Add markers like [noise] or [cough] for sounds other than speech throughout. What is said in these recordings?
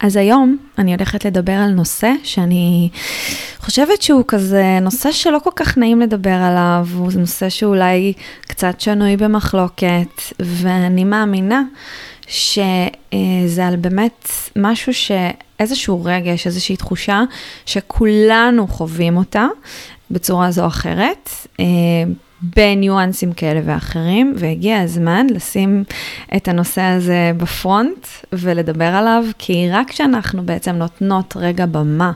אז היום אני הולכת לדבר על נושא שאני חושבת שהוא כזה נושא שלא כל כך נעים לדבר עליו, הוא נושא שאולי קצת שנוי במחלוקת, ואני מאמינה שזה על באמת משהו שאיזשהו רגש, איזושהי תחושה שכולנו חווים אותה בצורה זו או אחרת. בניואנסים כאלה ואחרים, והגיע הזמן לשים את הנושא הזה בפרונט ולדבר עליו, כי רק כשאנחנו בעצם נותנות רגע במה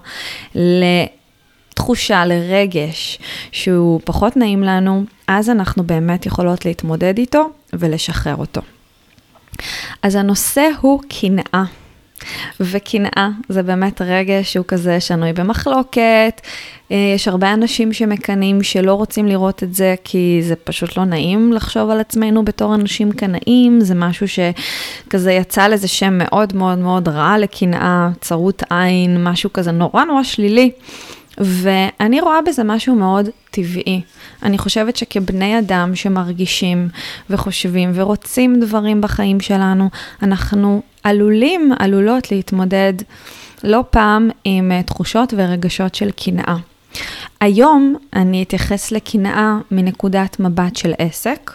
לתחושה, לרגש, שהוא פחות נעים לנו, אז אנחנו באמת יכולות להתמודד איתו ולשחרר אותו. אז הנושא הוא קנאה. וקנאה זה באמת רגש שהוא כזה שנוי במחלוקת. אה, יש הרבה אנשים שמקנאים שלא רוצים לראות את זה כי זה פשוט לא נעים לחשוב על עצמנו בתור אנשים קנאים, זה משהו שכזה יצא לזה שם מאוד מאוד מאוד רע לקנאה, צרות עין, משהו כזה נורא נורא שלילי. ואני רואה בזה משהו מאוד טבעי. אני חושבת שכבני אדם שמרגישים וחושבים ורוצים דברים בחיים שלנו, אנחנו עלולים, עלולות להתמודד לא פעם עם אה, תחושות ורגשות של קנאה. היום אני אתייחס לקנאה מנקודת מבט של עסק,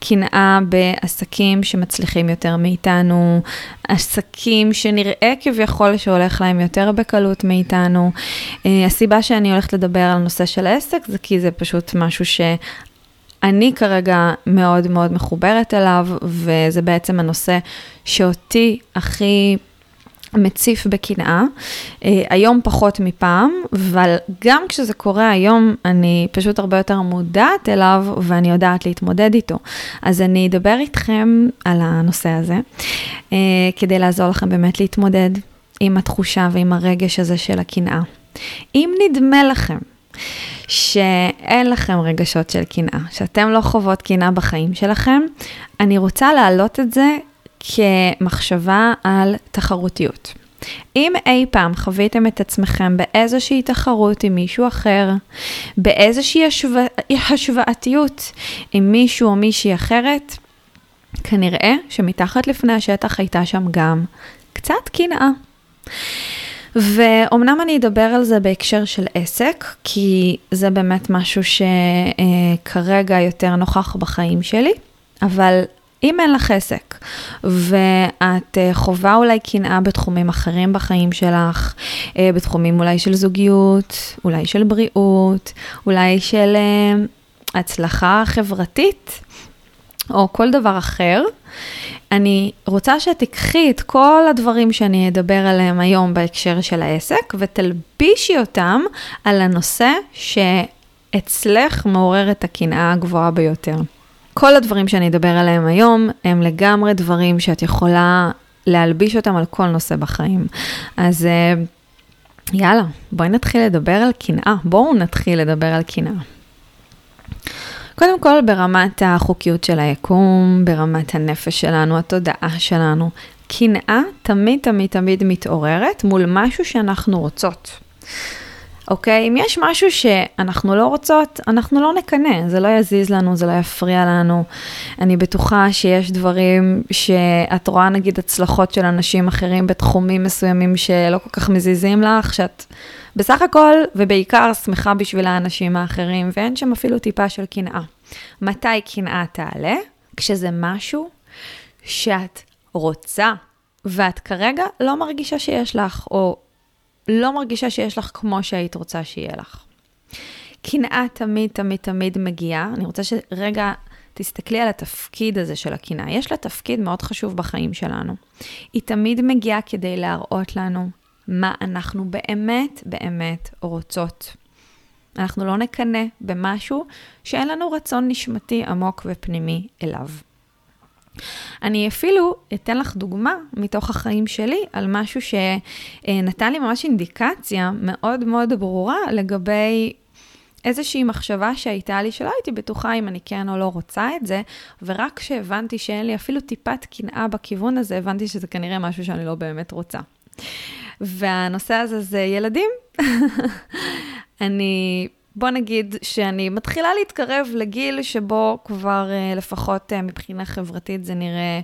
קנאה בעסקים שמצליחים יותר מאיתנו, עסקים שנראה כביכול שהולך להם יותר בקלות מאיתנו. אה, הסיבה שאני הולכת לדבר על נושא של עסק זה כי זה פשוט משהו. אני כרגע מאוד מאוד מחוברת אליו, וזה בעצם הנושא שאותי הכי מציף בקנאה, אה, היום פחות מפעם, אבל גם כשזה קורה היום, אני פשוט הרבה יותר מודעת אליו ואני יודעת להתמודד איתו. אז אני אדבר איתכם על הנושא הזה, אה, כדי לעזור לכם באמת להתמודד עם התחושה ועם הרגש הזה של הקנאה. אם נדמה לכם שאין לכם רגשות של קנאה, שאתם לא חוות קנאה בחיים שלכם, אני רוצה להעלות את זה כמחשבה על תחרותיות. אם אי פעם חוויתם את עצמכם באיזושהי תחרות עם מישהו אחר, באיזושהי השווא, השוואתיות עם מישהו או מישהי אחרת, כנראה שמתחת לפני השטח הייתה שם גם קצת קנאה. ואומנם אני אדבר על זה בהקשר של עסק, כי זה באמת משהו שכרגע יותר נוכח בחיים שלי, אבל אם אין לך עסק ואת אה, חווה אולי קנאה בתחומים אחרים בחיים שלך, אה, בתחומים אולי של זוגיות, אולי של בריאות, אולי של אה, הצלחה חברתית, או כל דבר אחר, אני רוצה שתיקחי את כל הדברים שאני אדבר עליהם היום בהקשר של העסק ותלבישי אותם על הנושא שאצלך מעורר את הקנאה הגבוהה ביותר. כל הדברים שאני אדבר עליהם היום הם לגמרי דברים שאת יכולה להלביש אותם על כל נושא בחיים. אז יאללה, בואי נתחיל לדבר על קנאה. בואו נתחיל לדבר על קנאה. קודם כל, ברמת החוקיות של היקום, ברמת הנפש שלנו, התודעה שלנו, קנאה תמיד תמיד תמיד מתעוררת מול משהו שאנחנו רוצות. אוקיי? אם יש משהו שאנחנו לא רוצות, אנחנו לא נקנא, זה לא יזיז לנו, זה לא יפריע לנו. אני בטוחה שיש דברים שאת רואה נגיד הצלחות של אנשים אחרים בתחומים מסוימים שלא כל כך מזיזים לך, שאת בסך הכל ובעיקר שמחה בשביל האנשים האחרים, ואין שם אפילו טיפה של קנאה. מתי קנאה תעלה? כשזה משהו שאת רוצה, ואת כרגע לא מרגישה שיש לך, או לא מרגישה שיש לך כמו שהיית רוצה שיהיה לך. קנאה תמיד, תמיד, תמיד מגיעה. אני רוצה שרגע תסתכלי על התפקיד הזה של הקנאה. יש לה תפקיד מאוד חשוב בחיים שלנו. היא תמיד מגיעה כדי להראות לנו מה אנחנו באמת, באמת רוצות. אנחנו לא נקנא במשהו שאין לנו רצון נשמתי עמוק ופנימי אליו. אני אפילו אתן לך דוגמה מתוך החיים שלי על משהו שנתן לי ממש אינדיקציה מאוד מאוד ברורה לגבי איזושהי מחשבה שהייתה לי שלא הייתי בטוחה אם אני כן או לא רוצה את זה, ורק כשהבנתי שאין לי אפילו טיפת קנאה בכיוון הזה, הבנתי שזה כנראה משהו שאני לא באמת רוצה. והנושא הזה זה ילדים. [laughs] אני בוא נגיד שאני מתחילה להתקרב לגיל שבו כבר uh, לפחות uh, מבחינה חברתית זה נראה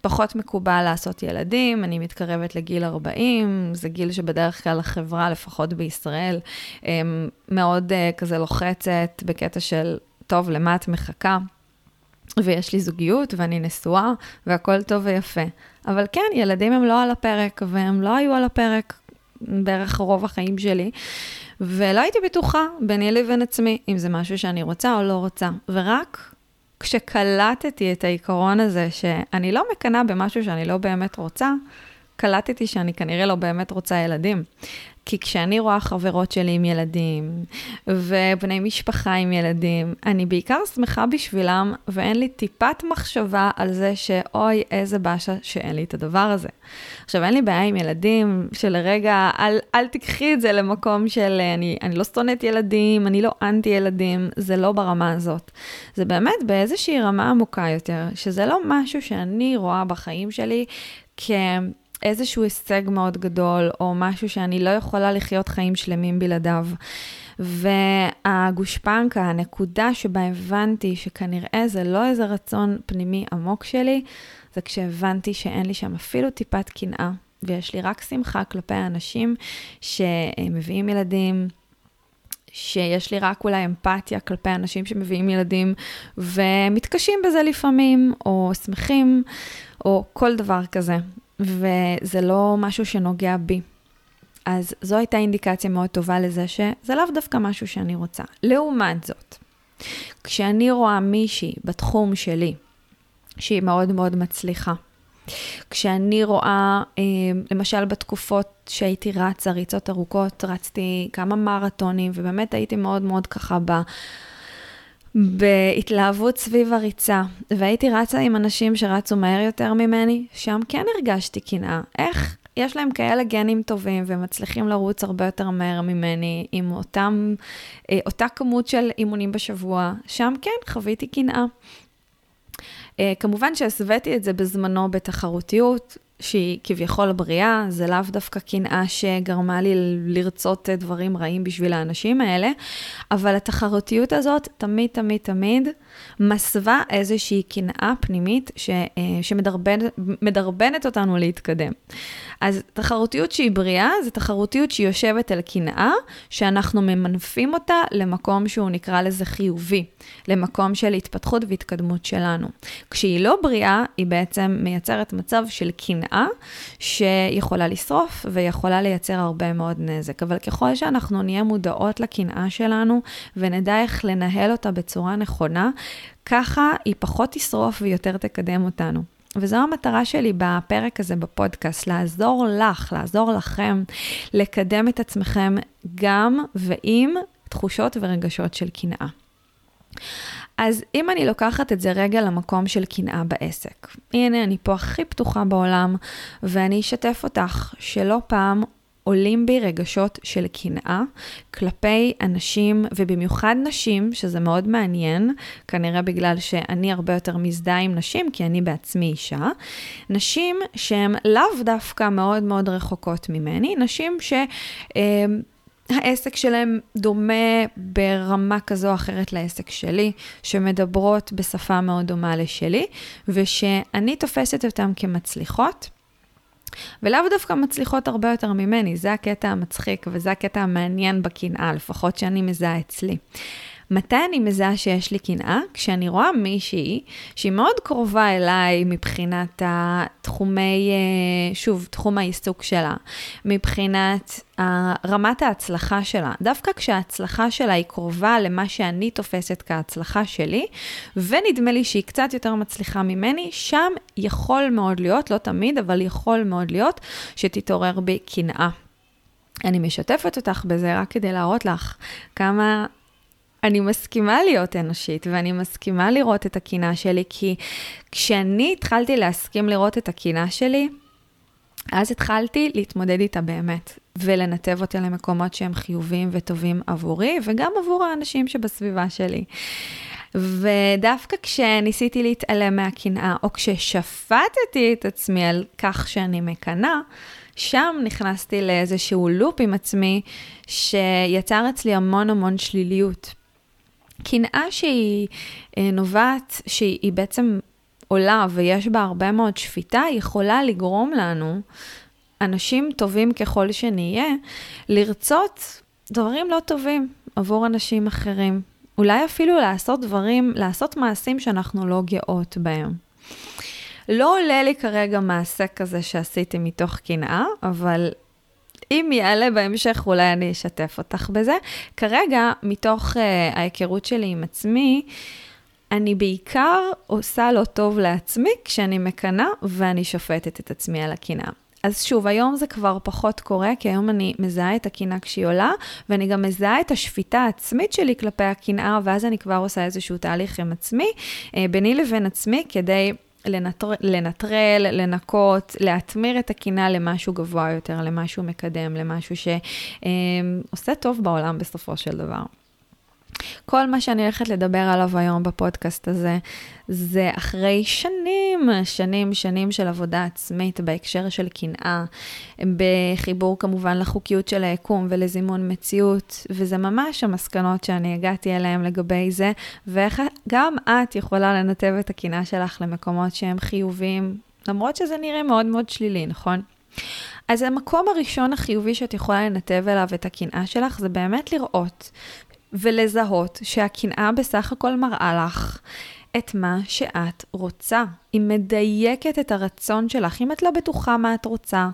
פחות מקובל לעשות ילדים, אני מתקרבת לגיל 40, זה גיל שבדרך כלל החברה, לפחות בישראל, um, מאוד uh, כזה לוחצת בקטע של, טוב, למה את מחכה? ויש לי זוגיות ואני נשואה והכל טוב ויפה. אבל כן, ילדים הם לא על הפרק, והם לא היו על הפרק בערך רוב החיים שלי. ולא הייתי בטוחה ביני לבין עצמי, אם זה משהו שאני רוצה או לא רוצה. ורק כשקלטתי את העיקרון הזה, שאני לא מקנאה במשהו שאני לא באמת רוצה, קלטתי שאני כנראה לא באמת רוצה ילדים. כי כשאני רואה חברות שלי עם ילדים, ובני משפחה עם ילדים, אני בעיקר שמחה בשבילם, ואין לי טיפת מחשבה על זה שאוי, איזה באשה שאין לי את הדבר הזה. עכשיו, אין לי בעיה עם ילדים, שלרגע, אל, אל תיקחי את זה למקום של אני, אני לא שונאת ילדים, אני לא אנטי ילדים, זה לא ברמה הזאת. זה באמת באיזושהי רמה עמוקה יותר, שזה לא משהו שאני רואה בחיים שלי כ... איזשהו הישג מאוד גדול, או משהו שאני לא יכולה לחיות חיים שלמים בלעדיו. והגושפנקה, הנקודה שבה הבנתי שכנראה זה לא איזה רצון פנימי עמוק שלי, זה כשהבנתי שאין לי שם אפילו טיפת קנאה, ויש לי רק שמחה כלפי האנשים שמביאים ילדים, שיש לי רק אולי אמפתיה כלפי אנשים שמביאים ילדים ומתקשים בזה לפעמים, או שמחים, או כל דבר כזה. וזה לא משהו שנוגע בי. אז זו הייתה אינדיקציה מאוד טובה לזה שזה לאו דווקא משהו שאני רוצה. לעומת זאת, כשאני רואה מישהי בתחום שלי, שהיא מאוד מאוד מצליחה, כשאני רואה, אה, למשל בתקופות שהייתי רצה, ריצות ארוכות, רצתי כמה מרתונים, ובאמת הייתי מאוד מאוד ככה. בהתלהבות סביב הריצה, והייתי רצה עם אנשים שרצו מהר יותר ממני, שם כן הרגשתי קנאה. איך יש להם כאלה גנים טובים ומצליחים לרוץ הרבה יותר מהר ממני, עם אותם, אה, אותה כמות של אימונים בשבוע, שם כן חוויתי קנאה. אה, כמובן שהסוויתי את זה בזמנו בתחרותיות, שהיא כביכול בריאה, זה לאו דווקא קנאה שגרמה לי לרצות דברים רעים בשביל האנשים האלה, אבל התחרותיות הזאת תמיד, תמיד, תמיד מסווה איזושהי קנאה פנימית ש, אה, שמדרבנת אותנו להתקדם. אז תחרותיות שהיא בריאה, זה תחרותיות שהיא יושבת על קנאה, שאנחנו ממנפים אותה למקום שהוא נקרא לזה חיובי, למקום של התפתחות והתקדמות שלנו. כשהיא לא בריאה, היא בעצם מייצרת מצב של קנאה, שיכולה לשרוף ויכולה לייצר הרבה מאוד נזק. אבל ככל שאנחנו נהיה מודעות לקנאה שלנו ונדע איך לנהל אותה בצורה נכונה, ככה היא פחות תשרוף ויותר תקדם אותנו. וזו המטרה שלי בפרק הזה בפודקאסט, לעזור לך, לעזור לכם, לקדם את עצמכם גם ועם תחושות ורגשות של קנאה. אז אם אני לוקחת את זה רגע למקום של קנאה בעסק, הנה אני פה הכי פתוחה בעולם, ואני אשתף אותך שלא פעם עולים בי רגשות של קנאה כלפי אנשים, ובמיוחד נשים, שזה מאוד מעניין, כנראה בגלל שאני הרבה יותר מזדהה עם נשים, כי אני בעצמי אישה, נשים שהן לאו דווקא מאוד מאוד רחוקות ממני, נשים ש... אה, העסק שלהם דומה ברמה כזו או אחרת לעסק שלי, שמדברות בשפה מאוד דומה לשלי, ושאני תופסת אותן כמצליחות. ולאו דווקא מצליחות הרבה יותר ממני, זה הקטע המצחיק וזה הקטע המעניין בקנאה, לפחות שאני מזהה אצלי. מתי אני מזהה שיש לי קנאה? כשאני רואה מישהי שהיא מאוד קרובה אליי מבחינת התחומי, אה, שוב, תחום העיסוק שלה, מבחינת רמת ההצלחה שלה. דווקא כשההצלחה שלה היא קרובה למה שאני תופסת כהצלחה שלי, ונדמה לי שהיא קצת יותר מצליחה ממני, שם יכול מאוד להיות, לא תמיד, אבל יכול מאוד להיות, שתתעורר בי קנאה. אני משתפת אותך בזה רק כדי להראות לך כמה אני מסכימה להיות אנושית, ואני מסכימה לראות את הקינה שלי, כי כשאני התחלתי להסכים לראות את הקינה שלי, אז התחלתי להתמודד איתה באמת, ולנתב אותה למקומות שהם חיוביים וטובים עבורי, וגם עבור האנשים שבסביבה שלי. ודווקא כשניסיתי להתעלם מהקנאה, או כששפטתי את עצמי על כך שאני מקנאה, שם נכנסתי לאיזשהו לופ עם עצמי, שיצר אצלי המון המון שליליות. קנאה שהיא אה, נובעת, שהיא בעצם עולה ויש בה הרבה מאוד שפיטה, יכולה לגרום לנו, אנשים טובים ככל שנהיה, לרצות דברים לא טובים עבור אנשים אחרים. אולי אפילו לעשות דברים, לעשות מעשים שאנחנו לא גאות בהם. לא עולה לי כרגע מעשה כזה שעשיתי מתוך קנאה, אבל אם יעלה בהמשך, אולי אני אשתף אותך בזה. כרגע, מתוך uh, ההיכרות שלי עם עצמי, אני בעיקר עושה לא טוב לעצמי כשאני מקנאה ואני שופטת את עצמי על הקנאה. אז שוב, היום זה כבר פחות קורה, כי היום אני מזהה את הקנאה כשהיא עולה, ואני גם מזהה את השפיטה העצמית שלי כלפי הקנאה, ואז אני כבר עושה איזשהו תהליך עם עצמי, אה, ביני לבין עצמי, כדי לנטר, לנטרל, לנקות, להטמיר את הקינה למשהו גבוה יותר, למשהו מקדם, למשהו שעושה טוב בעולם בסופו של דבר. כל מה שאני הולכת לדבר עליו היום בפודקאסט הזה, זה אחרי שנים, שנים, שנים של עבודה עצמית בהקשר של קנאה, בחיבור כמובן לחוקיות של היקום ולזימון מציאות, וזה ממש המסקנות שאני הגעתי אליהן לגבי זה, ואיך גם את יכולה לנתב את הקנאה שלך למקומות שהם חיוביים, למרות שזה נראה מאוד מאוד שלילי, נכון? אז המקום הראשון החיובי שאת יכולה לנתב אליו את הקנאה שלך, זה באמת לראות ולזהות שהקנאה בסך הכל מראה לך את מה שאת רוצה. היא מדייקת את הרצון שלך. אם את לא בטוחה מה את רוצה,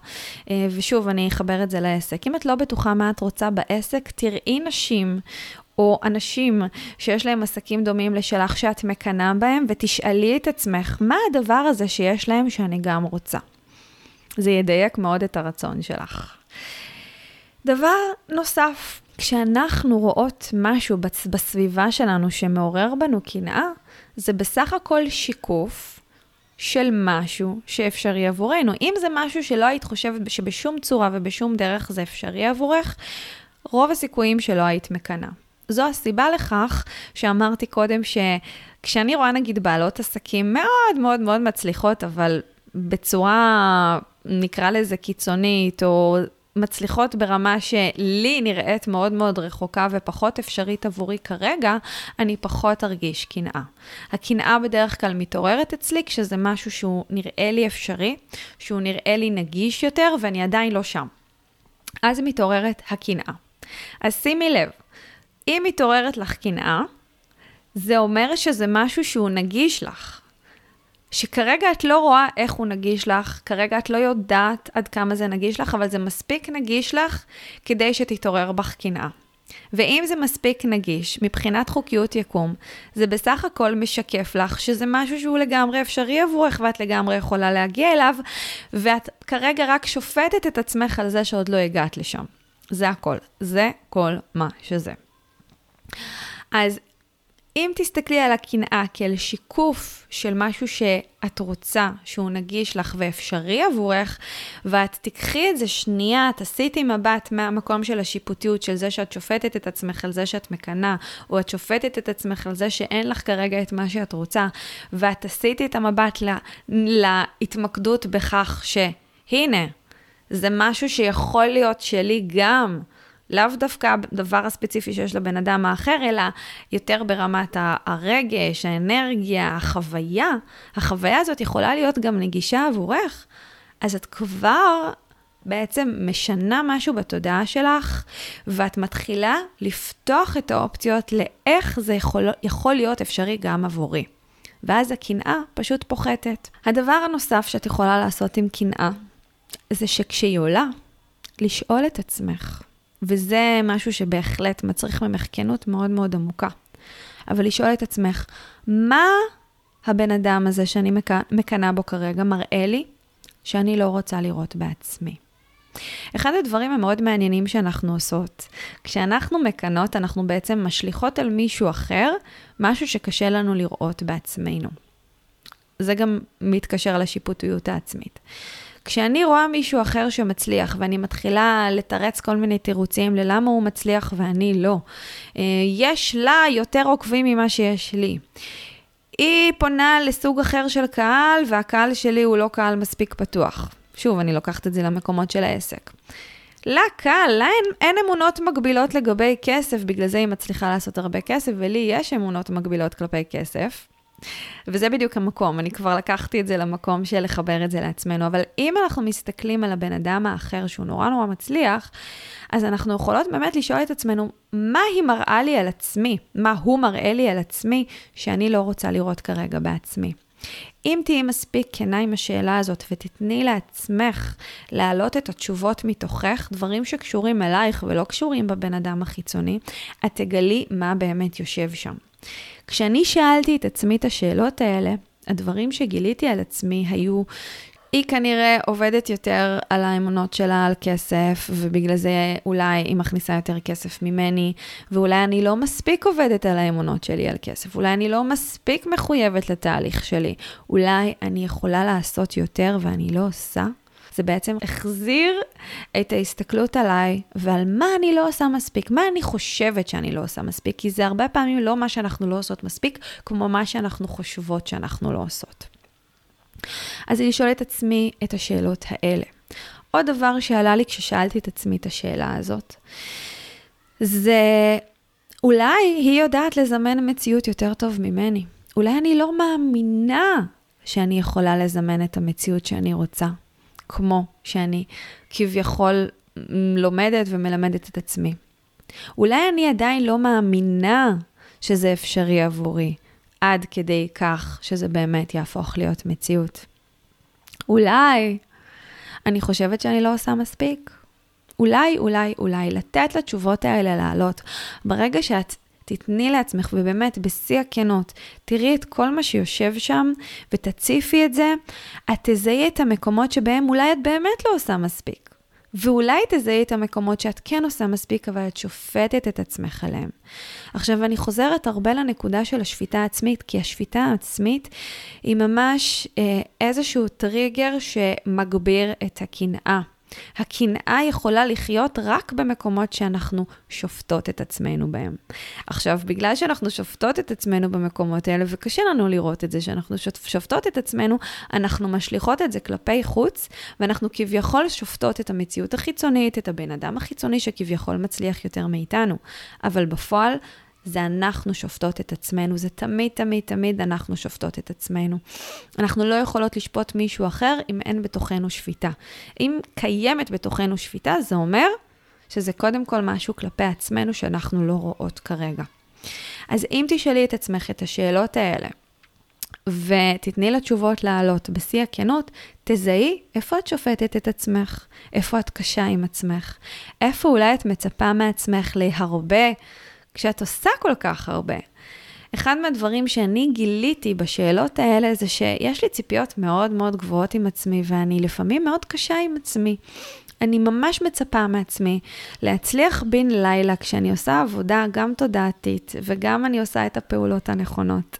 אה, ושוב, אני אחבר את זה לעסק, אם את לא בטוחה מה את רוצה בעסק, תראי נשים או אנשים שיש להם עסקים דומים לשלך שאת מקנאה בהם, ותשאלי את עצמך, מה הדבר הזה שיש להם שאני גם רוצה? זה ידייק מאוד את הרצון שלך. דבר נוסף, כשאנחנו רואות משהו בסביבה שלנו שמעורר בנו קנאה, זה בסך הכל שיקוף של משהו שאפשרי עבורנו. אם זה משהו שלא היית חושבת שבשום צורה ובשום דרך זה אפשרי עבורך, רוב הסיכויים שלא היית מקנאה. זו הסיבה לכך שאמרתי קודם שכשאני רואה נגיד בעלות עסקים מאוד מאוד מאוד מצליחות, אבל בצורה, נקרא לזה קיצונית, או מצליחות ברמה שלי נראית מאוד מאוד רחוקה ופחות אפשרית עבורי כרגע, אני פחות ארגיש קנאה. הקנאה בדרך כלל מתעוררת אצלי כשזה משהו שהוא נראה לי אפשרי, שהוא נראה לי נגיש יותר ואני עדיין לא שם. אז מתעוררת הקנאה. אז שימי לב, אם מתעוררת לך קנאה, זה אומר שזה משהו שהוא נגיש לך. שכרגע את לא רואה איך הוא נגיש לך, כרגע את לא יודעת עד כמה זה נגיש לך, אבל זה מספיק נגיש לך כדי שתתעורר בך קנאה. ואם זה מספיק נגיש מבחינת חוקיות יקום, זה בסך הכל משקף לך שזה משהו שהוא לגמרי אפשרי עבורך ואת לגמרי יכולה להגיע אליו, ואת כרגע רק שופטת את עצמך על זה שעוד לא הגעת לשם. זה הכל. זה כל מה שזה. אז אם תסתכלי על הקנאה כאל שיקוף של משהו שאת רוצה, שהוא נגיש לך ואפשרי עבורך, ואת תיקחי את זה שנייה, תסיטי מבט מהמקום של השיפוטיות, של זה שאת שופטת את עצמך על זה שאת מקנאה, או את שופטת את עצמך על זה שאין לך כרגע את מה שאת רוצה, ואת תסיטי את המבט לה, להתמקדות בכך שהנה, זה משהו שיכול להיות שלי גם. לאו דווקא הדבר הספציפי שיש לבן אדם האחר, אלא יותר ברמת הרגש, האנרגיה, החוויה. החוויה הזאת יכולה להיות גם נגישה עבורך. אז את כבר בעצם משנה משהו בתודעה שלך, ואת מתחילה לפתוח את האופציות לאיך זה יכול, יכול להיות אפשרי גם עבורי. ואז הקנאה פשוט פוחתת. הדבר הנוסף שאת יכולה לעשות עם קנאה, זה שכשהיא עולה, לשאול את עצמך, וזה משהו שבהחלט מצריך ממך כנות מאוד מאוד עמוקה, אבל לשאול את עצמך, מה הבן אדם הזה שאני מקנאה בו כרגע מראה לי שאני לא רוצה לראות בעצמי? אחד הדברים המאוד מעניינים שאנחנו עושות, כשאנחנו מקנות, אנחנו בעצם משליכות על מישהו אחר משהו שקשה לנו לראות בעצמנו. זה גם מתקשר לשיפוטיות העצמית. כשאני רואה מישהו אחר שמצליח ואני מתחילה לתרץ כל מיני תירוצים ללמה הוא מצליח ואני לא, אה, יש לה יותר עוקבים ממה שיש לי. היא פונה לסוג אחר של קהל והקהל שלי הוא לא קהל מספיק פתוח. שוב, אני לוקחת את זה למקומות של העסק. לה קל, לה אין, אין אמונות מגבילות לגבי כסף, בגלל זה היא מצליחה לעשות הרבה כסף, ולי יש אמונות מגבילות כלפי כסף. וזה בדיוק המקום, אני כבר לקחתי את זה למקום של לחבר את זה לעצמנו, אבל אם אנחנו מסתכלים על הבן אדם האחר שהוא נורא נורא מצליח, אז אנחנו יכולות באמת לשאול את עצמנו, מה היא מראה לי על עצמי? מה הוא מראה לי על עצמי שאני לא רוצה לראות כרגע בעצמי? אם תהיי מספיק כנה עם השאלה הזאת ותתני לעצמך להעלות את התשובות מתוכך, דברים שקשורים אלייך ולא קשורים בבן אדם החיצוני, את תגלי מה באמת יושב שם. כשאני שאלתי את עצמי את השאלות האלה, הדברים שגיליתי על עצמי היו היא כנראה עובדת יותר על האמונות שלה על כסף, ובגלל זה אולי היא מכניסה יותר כסף ממני, ואולי אני לא מספיק עובדת על האמונות שלי על כסף, אולי אני לא מספיק מחויבת לתהליך שלי, אולי אני יכולה לעשות יותר ואני לא עושה. זה בעצם החזיר את ההסתכלות עליי ועל מה אני לא עושה מספיק, מה אני חושבת שאני לא עושה מספיק, כי זה הרבה פעמים לא מה שאנחנו לא עושות מספיק, כמו מה שאנחנו חושבות שאנחנו לא עושות. אז אני לשאול את עצמי את השאלות האלה. עוד דבר שעלה לי כששאלתי את עצמי את השאלה הזאת, זה אולי היא יודעת לזמן מציאות יותר טוב ממני. אולי אני לא מאמינה שאני יכולה לזמן את המציאות שאני רוצה, כמו שאני כביכול לומדת ומלמדת את עצמי. אולי אני עדיין לא מאמינה שזה אפשרי עבורי. עד כדי כך שזה באמת יהפוך להיות מציאות. אולי אני חושבת שאני לא עושה מספיק. אולי, אולי, אולי, לתת לתשובות האלה לעלות. ברגע שאת תתני לעצמך, ובאמת, בשיא הכנות, תראי את כל מה שיושב שם ותציפי את זה, את תזהי את המקומות שבהם אולי את באמת לא עושה מספיק. ואולי תזהי את המקומות שאת כן עושה מספיק, אבל את שופטת את עצמך עליהם. עכשיו, אני חוזרת הרבה לנקודה של השפיטה העצמית, כי השפיטה העצמית היא ממש אה, איזשהו טריגר שמגביר את הקנאה. הקנאה יכולה לחיות רק במקומות שאנחנו שופטות את עצמנו בהם. עכשיו, בגלל שאנחנו שופטות את עצמנו במקומות האלה, וקשה לנו לראות את זה, שאנחנו שופטות את עצמנו, אנחנו משליכות את זה כלפי חוץ, ואנחנו כביכול שופטות את המציאות החיצונית, את הבן אדם החיצוני שכביכול מצליח יותר מאיתנו. אבל בפועל, זה אנחנו שופטות את עצמנו, זה תמיד, תמיד, תמיד אנחנו שופטות את עצמנו. אנחנו לא יכולות לשפוט מישהו אחר אם אין בתוכנו שפיטה. אם קיימת בתוכנו שפיטה, זה אומר שזה קודם כל משהו כלפי עצמנו שאנחנו לא רואות כרגע. אז אם תשאלי את עצמך את השאלות האלה, ותתני לתשובות לעלות בשיא הכנות, תזהי איפה את שופטת את עצמך, איפה את קשה עם עצמך, איפה אולי את מצפה מעצמך להרבה כשאת עושה כל כך הרבה. אחד מהדברים שאני גיליתי בשאלות האלה זה שיש לי ציפיות מאוד מאוד גבוהות עם עצמי, ואני לפעמים מאוד קשה עם עצמי. אני ממש מצפה מעצמי להצליח בן לילה כשאני עושה עבודה גם תודעתית וגם אני עושה את הפעולות הנכונות.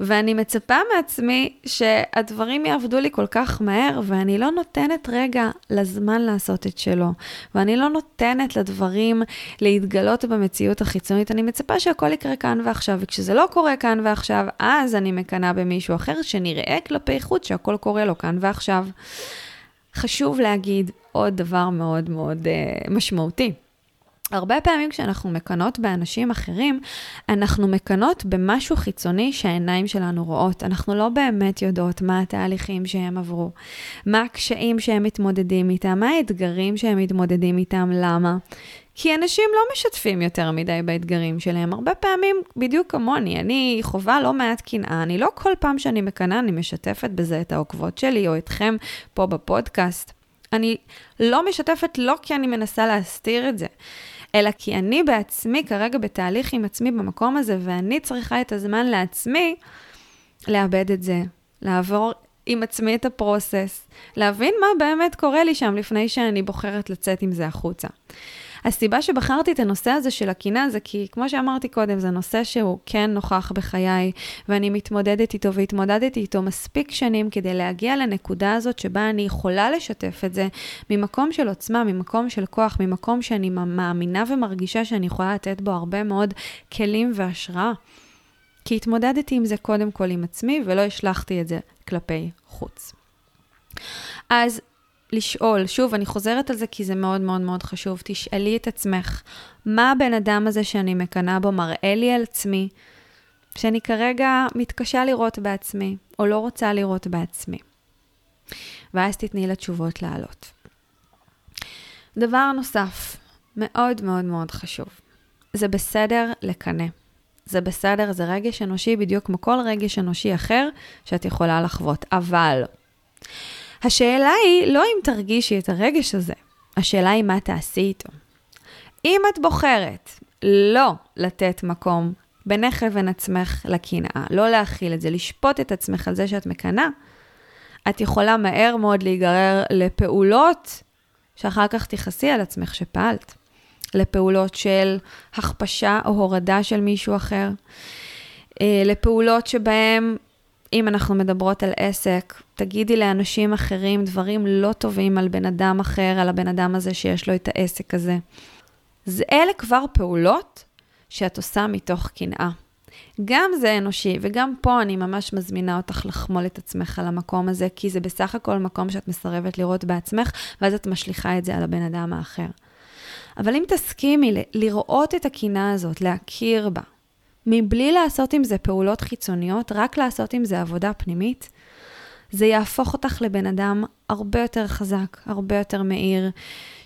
ואני מצפה מעצמי שהדברים יעבדו לי כל כך מהר ואני לא נותנת רגע לזמן לעשות את שלו. ואני לא נותנת לדברים להתגלות במציאות החיצונית. אני מצפה שהכל יקרה כאן ועכשיו, וכשזה לא קורה כאן ועכשיו, אז אני מקנאה במישהו אחר שנראה כלפי חוץ שהכל קורה לו כאן ועכשיו. חשוב להגיד עוד דבר מאוד מאוד uh, משמעותי. הרבה פעמים כשאנחנו מקנות באנשים אחרים, אנחנו מקנות במשהו חיצוני שהעיניים שלנו רואות. אנחנו לא באמת יודעות מה התהליכים שהם עברו, מה הקשיים שהם מתמודדים איתם, מה האתגרים שהם מתמודדים איתם, למה. כי אנשים לא משתפים יותר מדי באתגרים שלהם. הרבה פעמים, בדיוק כמוני, אני חווה לא מעט קנאה, אני לא כל פעם שאני מקנאה, אני משתפת בזה את העוקבות שלי או אתכם פה בפודקאסט. אני לא משתפת לא כי אני מנסה להסתיר את זה, אלא כי אני בעצמי כרגע בתהליך עם עצמי במקום הזה, ואני צריכה את הזמן לעצמי לאבד את זה, לעבור עם עצמי את הפרוסס, להבין מה באמת קורה לי שם לפני שאני בוחרת לצאת עם זה החוצה. הסיבה שבחרתי את הנושא הזה של הקינה זה כי, כמו שאמרתי קודם, זה נושא שהוא כן נוכח בחיי, ואני מתמודדת איתו והתמודדתי איתו מספיק שנים כדי להגיע לנקודה הזאת שבה אני יכולה לשתף את זה ממקום של עוצמה, ממקום של כוח, ממקום שאני מאמינה ומרגישה שאני יכולה לתת בו הרבה מאוד כלים והשראה. כי התמודדתי עם זה קודם כל עם עצמי, ולא השלכתי את זה כלפי חוץ. אז לשאול, שוב, אני חוזרת על זה כי זה מאוד מאוד מאוד חשוב, תשאלי את עצמך, מה הבן אדם הזה שאני מקנאה בו מראה לי על עצמי, שאני כרגע מתקשה לראות בעצמי, או לא רוצה לראות בעצמי. ואז תתני לתשובות לעלות. דבר נוסף, מאוד מאוד מאוד חשוב, זה בסדר לקנא. זה בסדר, זה רגש אנושי בדיוק כמו כל רגש אנושי אחר שאת יכולה לחוות, אבל השאלה היא לא אם תרגישי את הרגש הזה, השאלה היא מה תעשי איתו. אם את בוחרת לא לתת מקום בינך לבין עצמך לקנאה, לא להכיל את זה, לשפוט את עצמך על זה שאת מקנאה, את יכולה מהר מאוד להיגרר לפעולות שאחר כך תכעסי על עצמך שפעלת. לפעולות של הכפשה או הורדה של מישהו אחר, אה, לפעולות שבהם אם אנחנו מדברות על עסק, תגידי לאנשים אחרים דברים לא טובים על בן אדם אחר, על הבן אדם הזה שיש לו את העסק הזה. זה אלה כבר פעולות שאת עושה מתוך קנאה. גם זה אנושי, וגם פה אני ממש מזמינה אותך לחמול את עצמך על המקום הזה, כי זה בסך הכל מקום שאת מסרבת לראות בעצמך, ואז את משליכה את זה על הבן אדם האחר. אבל אם תסכימי לראות את הקנאה הזאת, להכיר בה, מבלי לעשות עם זה פעולות חיצוניות, רק לעשות עם זה עבודה פנימית, זה יהפוך אותך לבן אדם הרבה יותר חזק, הרבה יותר מהיר,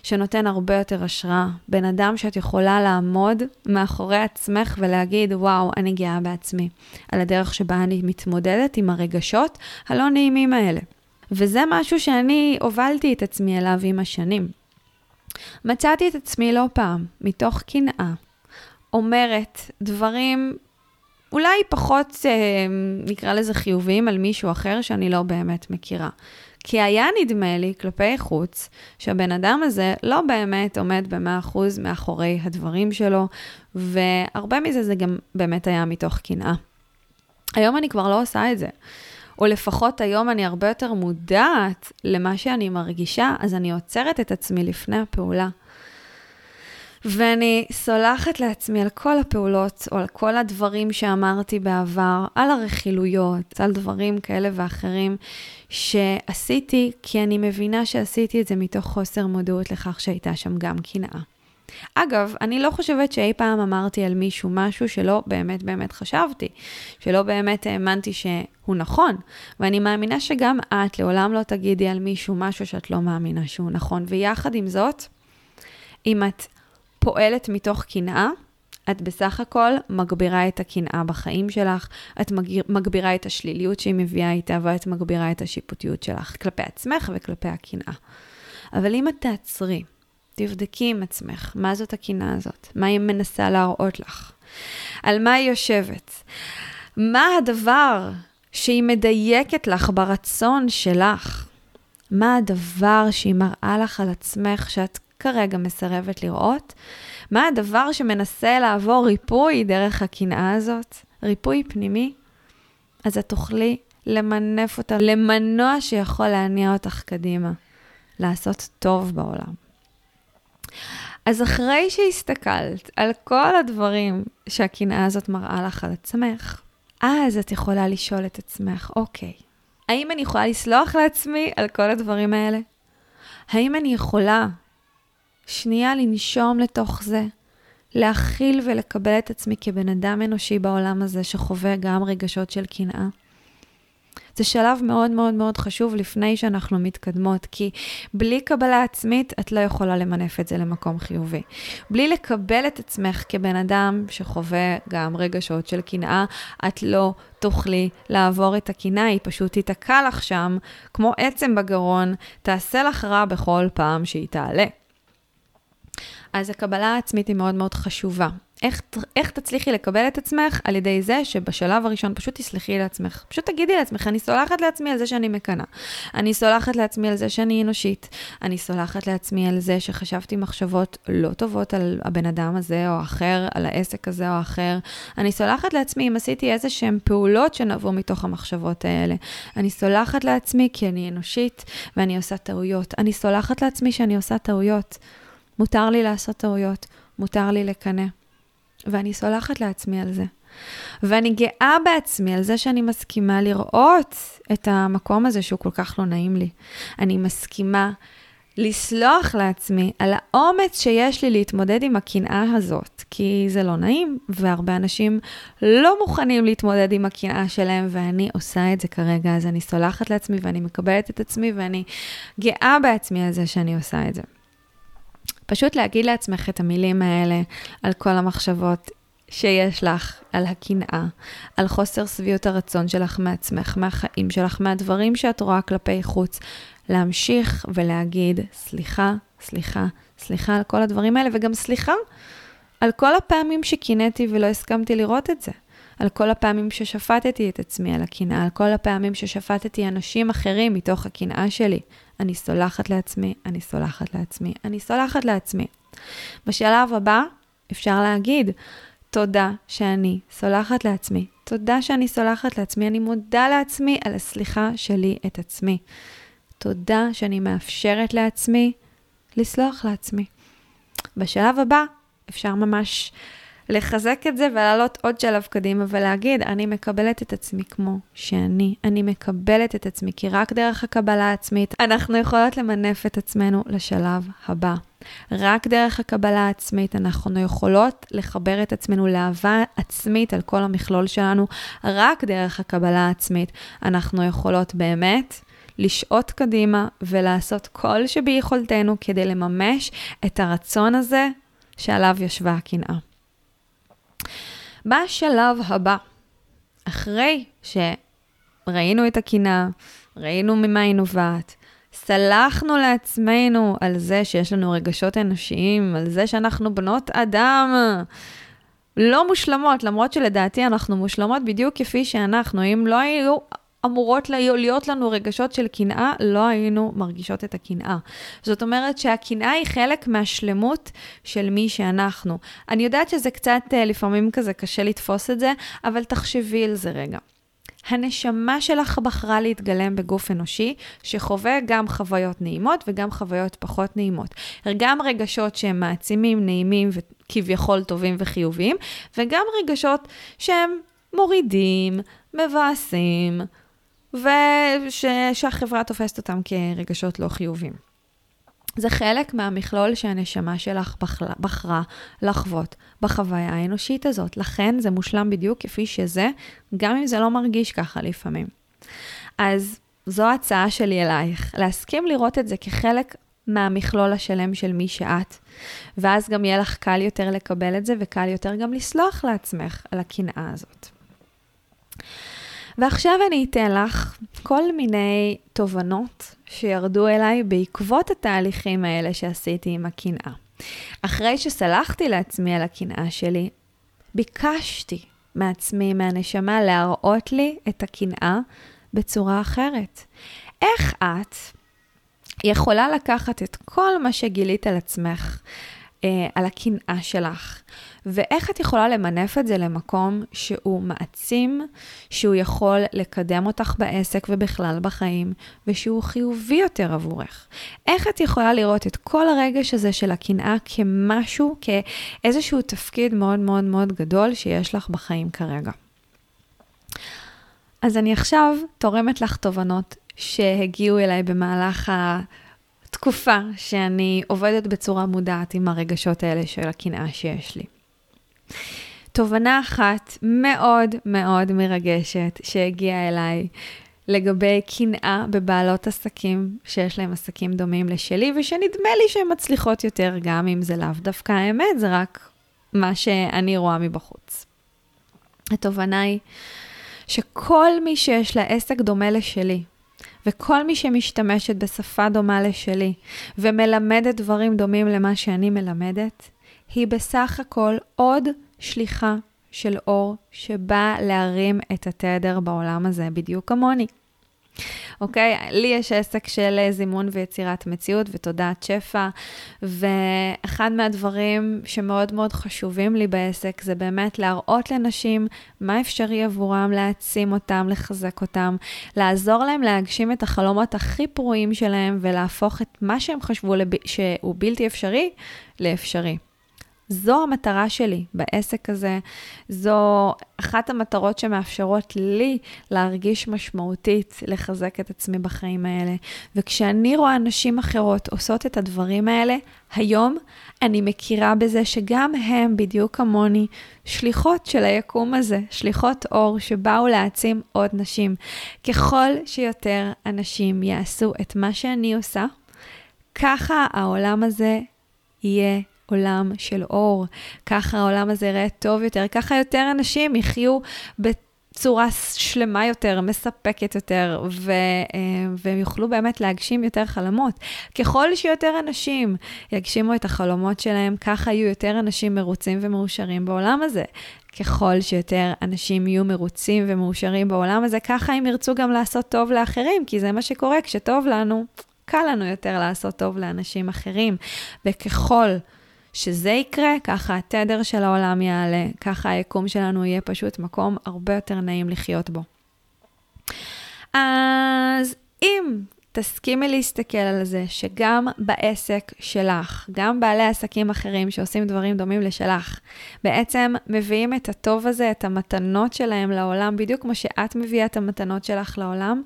שנותן הרבה יותר השראה. בן אדם שאת יכולה לעמוד מאחורי עצמך ולהגיד, וואו, אני גאה בעצמי, על הדרך שבה אני מתמודדת עם הרגשות הלא נעימים האלה. וזה משהו שאני הובלתי את עצמי אליו עם השנים. מצאתי את עצמי לא פעם, מתוך קנאה, אומרת דברים אולי פחות, אה, נקרא לזה חיוביים, על מישהו אחר שאני לא באמת מכירה. כי היה נדמה לי כלפי חוץ שהבן אדם הזה לא באמת עומד ב-100% מאחורי הדברים שלו, והרבה מזה זה גם באמת היה מתוך קנאה. היום אני כבר לא עושה את זה. או לפחות היום אני הרבה יותר מודעת למה שאני מרגישה, אז אני עוצרת את עצמי לפני הפעולה. ואני סולחת לעצמי על כל הפעולות, או על כל הדברים שאמרתי בעבר, על הרכילויות, על דברים כאלה ואחרים שעשיתי, כי אני מבינה שעשיתי את זה מתוך חוסר מודעות לכך שהייתה שם גם קנאה. אגב, אני לא חושבת שאי פעם אמרתי על מישהו משהו שלא באמת באמת חשבתי, שלא באמת האמנתי שהוא נכון, ואני מאמינה שגם את לעולם לא תגידי על מישהו משהו שאת לא מאמינה שהוא נכון, ויחד עם זאת, אם את פועלת מתוך קנאה, את בסך הכל מגבירה את הקנאה בחיים שלך, את מגבירה את השליליות שהיא מביאה איתה, ואת מגבירה את השיפוטיות שלך כלפי עצמך וכלפי הקנאה. אבל אם את תעצרי, תבדקי עם עצמך, מה זאת הקנאה הזאת? מה היא מנסה להראות לך? על מה היא יושבת? מה הדבר שהיא מדייקת לך ברצון שלך? מה הדבר שהיא מראה לך על עצמך שאת כרגע מסרבת לראות? מה הדבר שמנסה לעבור ריפוי דרך הקנאה הזאת? ריפוי פנימי? אז את תוכלי למנף אותה למנוע שיכול להניע אותך קדימה, לעשות טוב בעולם. אז אחרי שהסתכלת על כל הדברים שהקנאה הזאת מראה לך על עצמך, אז את יכולה לשאול את עצמך, אוקיי, האם אני יכולה לסלוח לעצמי על כל הדברים האלה? האם אני יכולה שנייה לנשום לתוך זה, להכיל ולקבל את עצמי כבן אדם אנושי בעולם הזה שחווה גם רגשות של קנאה. זה שלב מאוד מאוד מאוד חשוב לפני שאנחנו מתקדמות, כי בלי קבלה עצמית, את לא יכולה למנף את זה למקום חיובי. בלי לקבל את עצמך כבן אדם שחווה גם רגשות של קנאה, את לא תוכלי לעבור את הקנאה, היא פשוט תיתקע לך שם, כמו עצם בגרון, תעשה לך רע בכל פעם שהיא תעלה. אז הקבלה העצמית היא מאוד מאוד חשובה. איך, איך תצליחי לקבל את עצמך? על ידי זה שבשלב הראשון פשוט תסלחי לעצמך. פשוט תגידי לעצמך, אני סולחת לעצמי על זה שאני מקנאה. אני סולחת לעצמי על זה שאני אנושית. אני סולחת לעצמי על זה שחשבתי מחשבות לא טובות על הבן אדם הזה או אחר, על העסק הזה או אחר. אני סולחת לעצמי אם עשיתי איזה שהן פעולות שנבעו מתוך המחשבות האלה. אני סולחת לעצמי כי אני אנושית ואני עושה טעויות. אני סולחת לעצמי שאני עושה טעויות. מותר לי לעשות טעויות, מותר לי לקנא. ואני סולחת לעצמי על זה. ואני גאה בעצמי על זה שאני מסכימה לראות את המקום הזה שהוא כל כך לא נעים לי. אני מסכימה לסלוח לעצמי על האומץ שיש לי להתמודד עם הקנאה הזאת, כי זה לא נעים, והרבה אנשים לא מוכנים להתמודד עם הקנאה שלהם, ואני עושה את זה כרגע, אז אני סולחת לעצמי ואני מקבלת את עצמי, ואני גאה בעצמי על זה שאני עושה את זה. פשוט להגיד לעצמך את המילים האלה על כל המחשבות שיש לך, על הקנאה, על חוסר שביעות הרצון שלך מעצמך, מהחיים שלך, מהדברים שאת רואה כלפי חוץ. להמשיך ולהגיד, סליחה, סליחה, סליחה על כל הדברים האלה, וגם סליחה על כל הפעמים שקינאתי ולא הסכמתי לראות את זה. על כל הפעמים ששפטתי את עצמי על הקנאה, על כל הפעמים ששפטתי אנשים אחרים מתוך הקנאה שלי. אני סולחת לעצמי, אני סולחת לעצמי, אני סולחת לעצמי. בשלב הבא אפשר להגיד, תודה שאני סולחת לעצמי. תודה שאני סולחת לעצמי, אני מודה לעצמי על הסליחה שלי את עצמי. תודה שאני מאפשרת לעצמי לסלוח לעצמי. בשלב הבא אפשר ממש לחזק את זה ולעלות עוד שלב קדימה ולהגיד, אני מקבלת את עצמי כמו שאני, אני מקבלת את עצמי, כי רק דרך הקבלה העצמית אנחנו יכולות למנף את עצמנו לשלב הבא. רק דרך הקבלה העצמית אנחנו יכולות לחבר את עצמנו לאהבה עצמית על כל המכלול שלנו. רק דרך הקבלה העצמית אנחנו יכולות באמת לשעוט קדימה ולעשות כל שביכולתנו כדי לממש את הרצון הזה שעליו ישבה הקנאה. בשלב הבא, אחרי שראינו את הקנאה, ראינו ממה היא נובעת, סלחנו לעצמנו על זה שיש לנו רגשות אנושיים, על זה שאנחנו בנות אדם לא מושלמות, למרות שלדעתי אנחנו מושלמות בדיוק כפי שאנחנו. אם לא היו אמורות להיות לנו רגשות של קנאה, לא היינו מרגישות את הקנאה. זאת אומרת שהקנאה היא חלק מהשלמות של מי שאנחנו. אני יודעת שזה קצת אה, לפעמים כזה קשה לתפוס את זה, אבל תחשבי על זה רגע. הנשמה שלך בחרה להתגלם בגוף אנושי, שחווה גם חוויות נעימות וגם חוויות פחות נעימות. גם רגשות שהם מעצימים, נעימים וכביכול טובים וחיוביים, וגם רגשות שהם מורידים, מבאסים, ושהחברה תופסת אותם כרגשות לא חיוביים. זה חלק מהמכלול שהנשמה שלך בחרה לחוות בחוויה האנושית הזאת. לכן זה מושלם בדיוק כפי שזה, גם אם זה לא מרגיש ככה לפעמים. אז זו ההצעה שלי אלייך, להסכים לראות את זה כחלק מהמכלול השלם של מי שאת, ואז גם יהיה לך קל יותר לקבל את זה, וקל יותר גם לסלוח לעצמך על הקנאה הזאת. ועכשיו אני אתן לך כל מיני תובנות שירדו אליי בעקבות התהליכים האלה שעשיתי עם הקנאה. אחרי שסלחתי לעצמי על הקנאה שלי, ביקשתי מעצמי, מהנשמה, להראות לי את הקנאה בצורה אחרת. איך את יכולה לקחת את כל מה שגילית על עצמך, אה, על הקנאה שלך, ואיך את יכולה למנף את זה למקום שהוא מעצים, שהוא יכול לקדם אותך בעסק ובכלל בחיים, ושהוא חיובי יותר עבורך. איך את יכולה לראות את כל הרגש הזה של הקנאה כמשהו, כאיזשהו תפקיד מאוד מאוד מאוד גדול שיש לך בחיים כרגע. אז אני עכשיו תורמת לך תובנות שהגיעו אליי במהלך תקופה שאני עובדת בצורה מודעת עם הרגשות האלה של הקנאה שיש לי. תובנה אחת מאוד מאוד מרגשת שהגיעה אליי לגבי קנאה בבעלות עסקים שיש להם עסקים דומים לשלי, ושנדמה לי שהן מצליחות יותר, גם אם זה לאו דווקא האמת, זה רק מה שאני רואה מבחוץ. התובנה היא שכל מי שיש לה עסק דומה לשלי, וכל מי שמשתמשת בשפה דומה לשלי, ומלמדת דברים דומים למה שאני מלמדת, היא בסך הכל עוד שליחה של אור שבאה להרים את התדר בעולם הזה, בדיוק כמוני. אוקיי? לי יש עסק של זימון ויצירת מציאות ותודעת שפע, ואחד מהדברים שמאוד מאוד חשובים לי בעסק זה באמת להראות לנשים מה אפשרי עבורם, להעצים אותם, לחזק אותם, לעזור להם להגשים את החלומות הכי פרועים שלהם ולהפוך את מה שהם חשבו לב... שהוא בלתי אפשרי לאפשרי. זו המטרה שלי בעסק הזה, זו אחת המטרות שמאפשרות לי להרגיש משמעותית, לחזק את עצמי בחיים האלה. וכשאני רואה נשים אחרות עושות את הדברים האלה, היום אני מכירה בזה שגם הם, בדיוק כמוני, שליחות של היקום הזה, שליחות אור שבאו להעצים עוד נשים. ככל שיותר אנשים יעשו את מה שאני עושה, ככה העולם הזה יהיה עולם של אור. ככה העולם הזה יראה טוב יותר, ככה יותר אנשים יחיו בצורה שלמה יותר, מספקת יותר, ו, אה, והם יוכלו באמת להגשים יותר חלומות. ככל שיותר אנשים יגשימו את החלומות שלהם, ככה יהיו יותר אנשים מרוצים ומאושרים בעולם הזה. ככל שיותר אנשים יהיו מרוצים ומאושרים בעולם הזה, ככה הם ירצו גם לעשות טוב לאחרים, כי זה מה שקורה, כשטוב לנו, קל לנו יותר לעשות טוב לאנשים אחרים. וככל שזה יקרה, ככה התדר של העולם יעלה, ככה היקום שלנו יהיה פשוט מקום הרבה יותר נעים לחיות בו. אז אם תסכימי להסתכל על זה שגם בעסק שלך, גם בעלי עסקים אחרים שעושים דברים דומים לשלך, בעצם מביאים את הטוב הזה, את המתנות שלהם לעולם, בדיוק כמו שאת מביאה את המתנות שלך לעולם,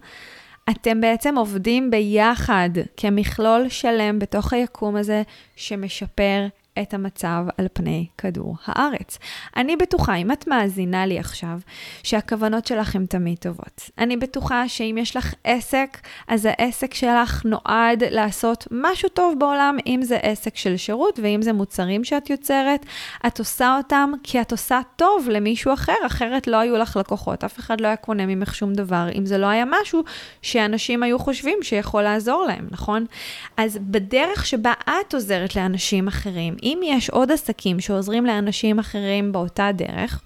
אתם בעצם עובדים ביחד כמכלול שלם בתוך היקום הזה שמשפר את המצב על פני כדור הארץ. אני בטוחה, אם את מאזינה לי עכשיו, שהכוונות שלך הן תמיד טובות. אני בטוחה שאם יש לך עסק, אז העסק שלך נועד לעשות משהו טוב בעולם, אם זה עסק של שירות ואם זה מוצרים שאת יוצרת, את עושה אותם כי את עושה טוב למישהו אחר, אחרת לא היו לך לקוחות, אף אחד לא היה קונה ממך שום דבר, אם זה לא היה משהו שאנשים היו חושבים שיכול לעזור להם, נכון? אז בדרך שבה את עוזרת לאנשים אחרים, אם יש עוד עסקים שעוזרים לאנשים אחרים באותה דרך,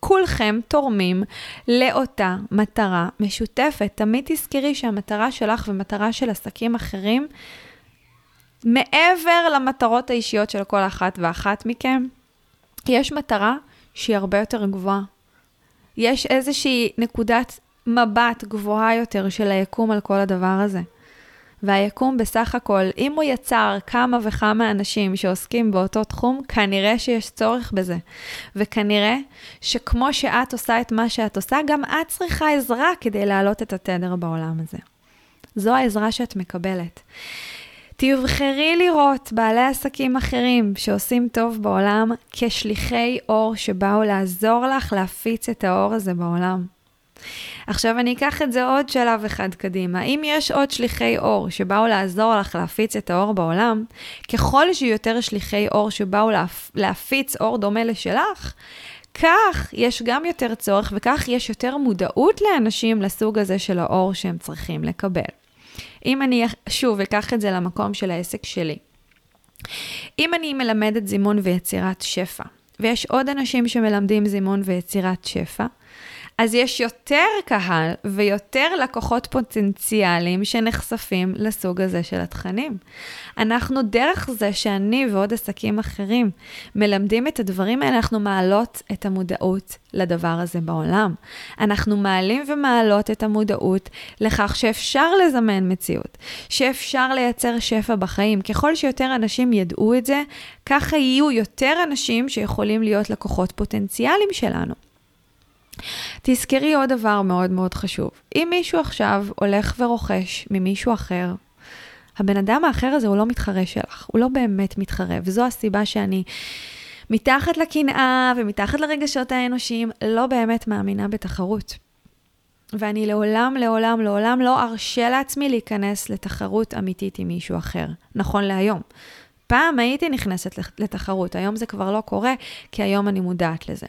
כולכם תורמים לאותה מטרה משותפת. תמיד תזכרי שהמטרה שלך ומטרה של עסקים אחרים, מעבר למטרות האישיות של כל אחת ואחת מכם, יש מטרה שהיא הרבה יותר גבוהה. יש איזושהי נקודת מבט גבוהה יותר של היקום על כל הדבר הזה. והיקום בסך הכל, אם הוא יצר כמה וכמה אנשים שעוסקים באותו תחום, כנראה שיש צורך בזה. וכנראה שכמו שאת עושה את מה שאת עושה, גם את צריכה עזרה כדי להעלות את התדר בעולם הזה. זו העזרה שאת מקבלת. תבחרי לראות בעלי עסקים אחרים שעושים טוב בעולם כשליחי אור שבאו לעזור לך להפיץ את האור הזה בעולם. עכשיו אני אקח את זה עוד שלב אחד קדימה. אם יש עוד שליחי אור שבאו לעזור לך להפיץ את האור בעולם, ככל שיהיו יותר שליחי אור שבאו להפ... להפיץ אור דומה לשלך, כך יש גם יותר צורך וכך יש יותר מודעות לאנשים לסוג הזה של האור שהם צריכים לקבל. אם אני שוב אקח את זה למקום של העסק שלי. אם אני מלמדת זימון ויצירת שפע, ויש עוד אנשים שמלמדים זימון ויצירת שפע, אז יש יותר קהל ויותר לקוחות פוטנציאליים שנחשפים לסוג הזה של התכנים. אנחנו דרך זה שאני ועוד עסקים אחרים מלמדים את הדברים האלה, אנחנו מעלות את המודעות לדבר הזה בעולם. אנחנו מעלים ומעלות את המודעות לכך שאפשר לזמן מציאות, שאפשר לייצר שפע בחיים. ככל שיותר אנשים ידעו את זה, ככה יהיו יותר אנשים שיכולים להיות לקוחות פוטנציאליים שלנו. תזכרי עוד דבר מאוד מאוד חשוב. אם מישהו עכשיו הולך ורוכש ממישהו אחר, הבן אדם האחר הזה הוא לא מתחרה שלך, הוא לא באמת מתחרה, וזו הסיבה שאני מתחת לקנאה ומתחת לרגשות האנושיים, לא באמת מאמינה בתחרות. ואני לעולם, לעולם, לעולם לא ארשה לעצמי להיכנס לתחרות אמיתית עם מישהו אחר, נכון להיום. פעם הייתי נכנסת לתחרות, היום זה כבר לא קורה, כי היום אני מודעת לזה.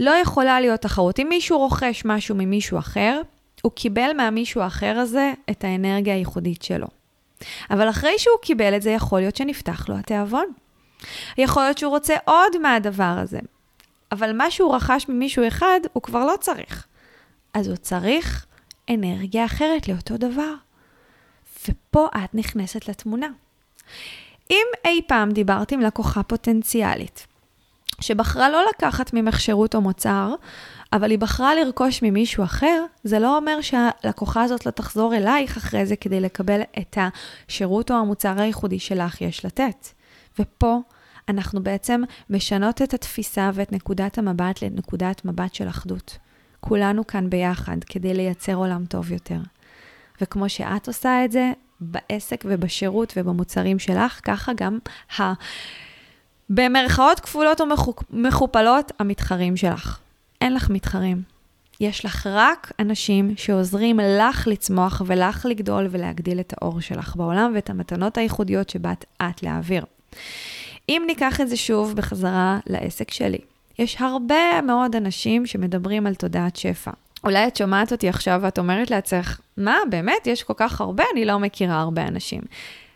לא יכולה להיות תחרות. אם מישהו רוכש משהו ממישהו אחר, הוא קיבל מהמישהו האחר הזה את האנרגיה הייחודית שלו. אבל אחרי שהוא קיבל את זה, יכול להיות שנפתח לו התיאבון. יכול להיות שהוא רוצה עוד מהדבר הזה. אבל מה שהוא רכש ממישהו אחד, הוא כבר לא צריך. אז הוא צריך אנרגיה אחרת לאותו דבר. ופה את נכנסת לתמונה. אם אי פעם דיברתי עם לקוחה פוטנציאלית, שבחרה לא לקחת ממך שירות או מוצר, אבל היא בחרה לרכוש ממישהו אחר, זה לא אומר שהלקוחה הזאת לא תחזור אלייך אחרי זה כדי לקבל את השירות או המוצר הייחודי שלך יש לתת. ופה אנחנו בעצם משנות את התפיסה ואת נקודת המבט לנקודת מבט של אחדות. כולנו כאן ביחד כדי לייצר עולם טוב יותר. וכמו שאת עושה את זה, בעסק ובשירות ובמוצרים שלך, ככה גם ה... במרכאות כפולות ומכופלות, המתחרים שלך. אין לך מתחרים. יש לך רק אנשים שעוזרים לך לצמוח ולך לגדול ולהגדיל את האור שלך בעולם ואת המתנות הייחודיות שבאת את להעביר. אם ניקח את זה שוב בחזרה לעסק שלי, יש הרבה מאוד אנשים שמדברים על תודעת שפע. אולי את שומעת אותי עכשיו ואת אומרת לעצמך, מה, באמת? יש כל כך הרבה? אני לא מכירה הרבה אנשים.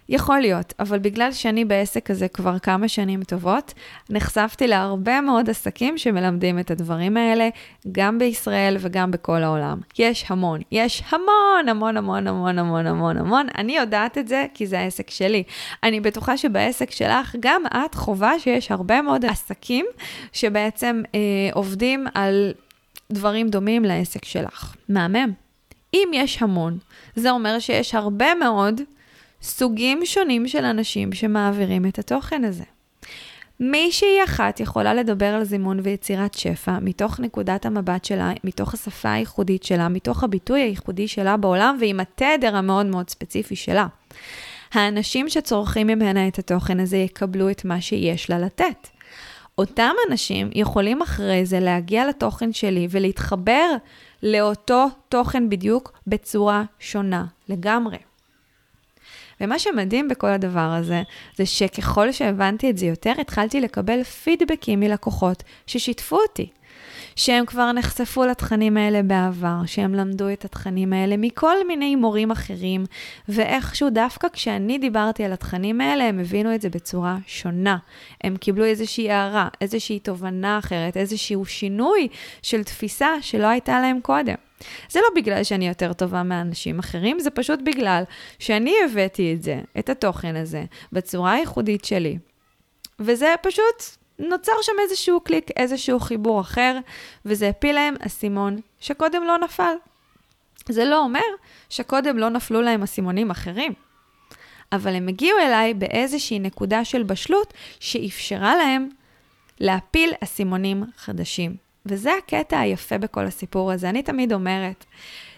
יכול להיות, אבל בגלל שאני בעסק הזה כבר כמה שנים טובות, נחשפתי להרבה מאוד עסקים שמלמדים את הדברים האלה, גם בישראל וגם בכל העולם. יש המון, יש המון, המון, המון, המון, המון, המון, המון. אני יודעת את זה כי זה העסק שלי. אני בטוחה שבעסק שלך, גם את חובה שיש הרבה מאוד עסקים שבעצם אה, עובדים על דברים דומים לעסק שלך. מהמם. אם יש המון, זה אומר שיש הרבה מאוד סוגים שונים של אנשים שמעבירים את התוכן הזה. מישהי אחת יכולה לדבר על זימון ויצירת שפע מתוך נקודת המבט שלה, מתוך השפה הייחודית שלה, מתוך הביטוי הייחודי שלה בעולם ועם התדר המאוד מאוד ספציפי שלה. האנשים שצורכים ממנה את התוכן הזה יקבלו את מה שיש לה לתת. אותם אנשים יכולים אחרי זה להגיע לתוכן שלי ולהתחבר לאותו תוכן בדיוק בצורה שונה לגמרי. ומה שמדהים בכל הדבר הזה, זה שככל שהבנתי את זה יותר, התחלתי לקבל פידבקים מלקוחות ששיתפו אותי. שהם כבר נחשפו לתכנים האלה בעבר, שהם למדו את התכנים האלה מכל מיני מורים אחרים, ואיכשהו דווקא כשאני דיברתי על התכנים האלה, הם הבינו את זה בצורה שונה. הם קיבלו איזושהי הערה, איזושהי תובנה אחרת, איזשהו שינוי של תפיסה שלא הייתה להם קודם. זה לא בגלל שאני יותר טובה מאנשים אחרים, זה פשוט בגלל שאני הבאתי את זה, את התוכן הזה, בצורה הייחודית שלי. וזה פשוט נוצר שם איזשהו קליק, איזשהו חיבור אחר, וזה הפיל להם אסימון שקודם לא נפל. זה לא אומר שקודם לא נפלו להם אסימונים אחרים, אבל הם הגיעו אליי באיזושהי נקודה של בשלות שאפשרה להם להפיל אסימונים חדשים. וזה הקטע היפה בכל הסיפור הזה. אני תמיד אומרת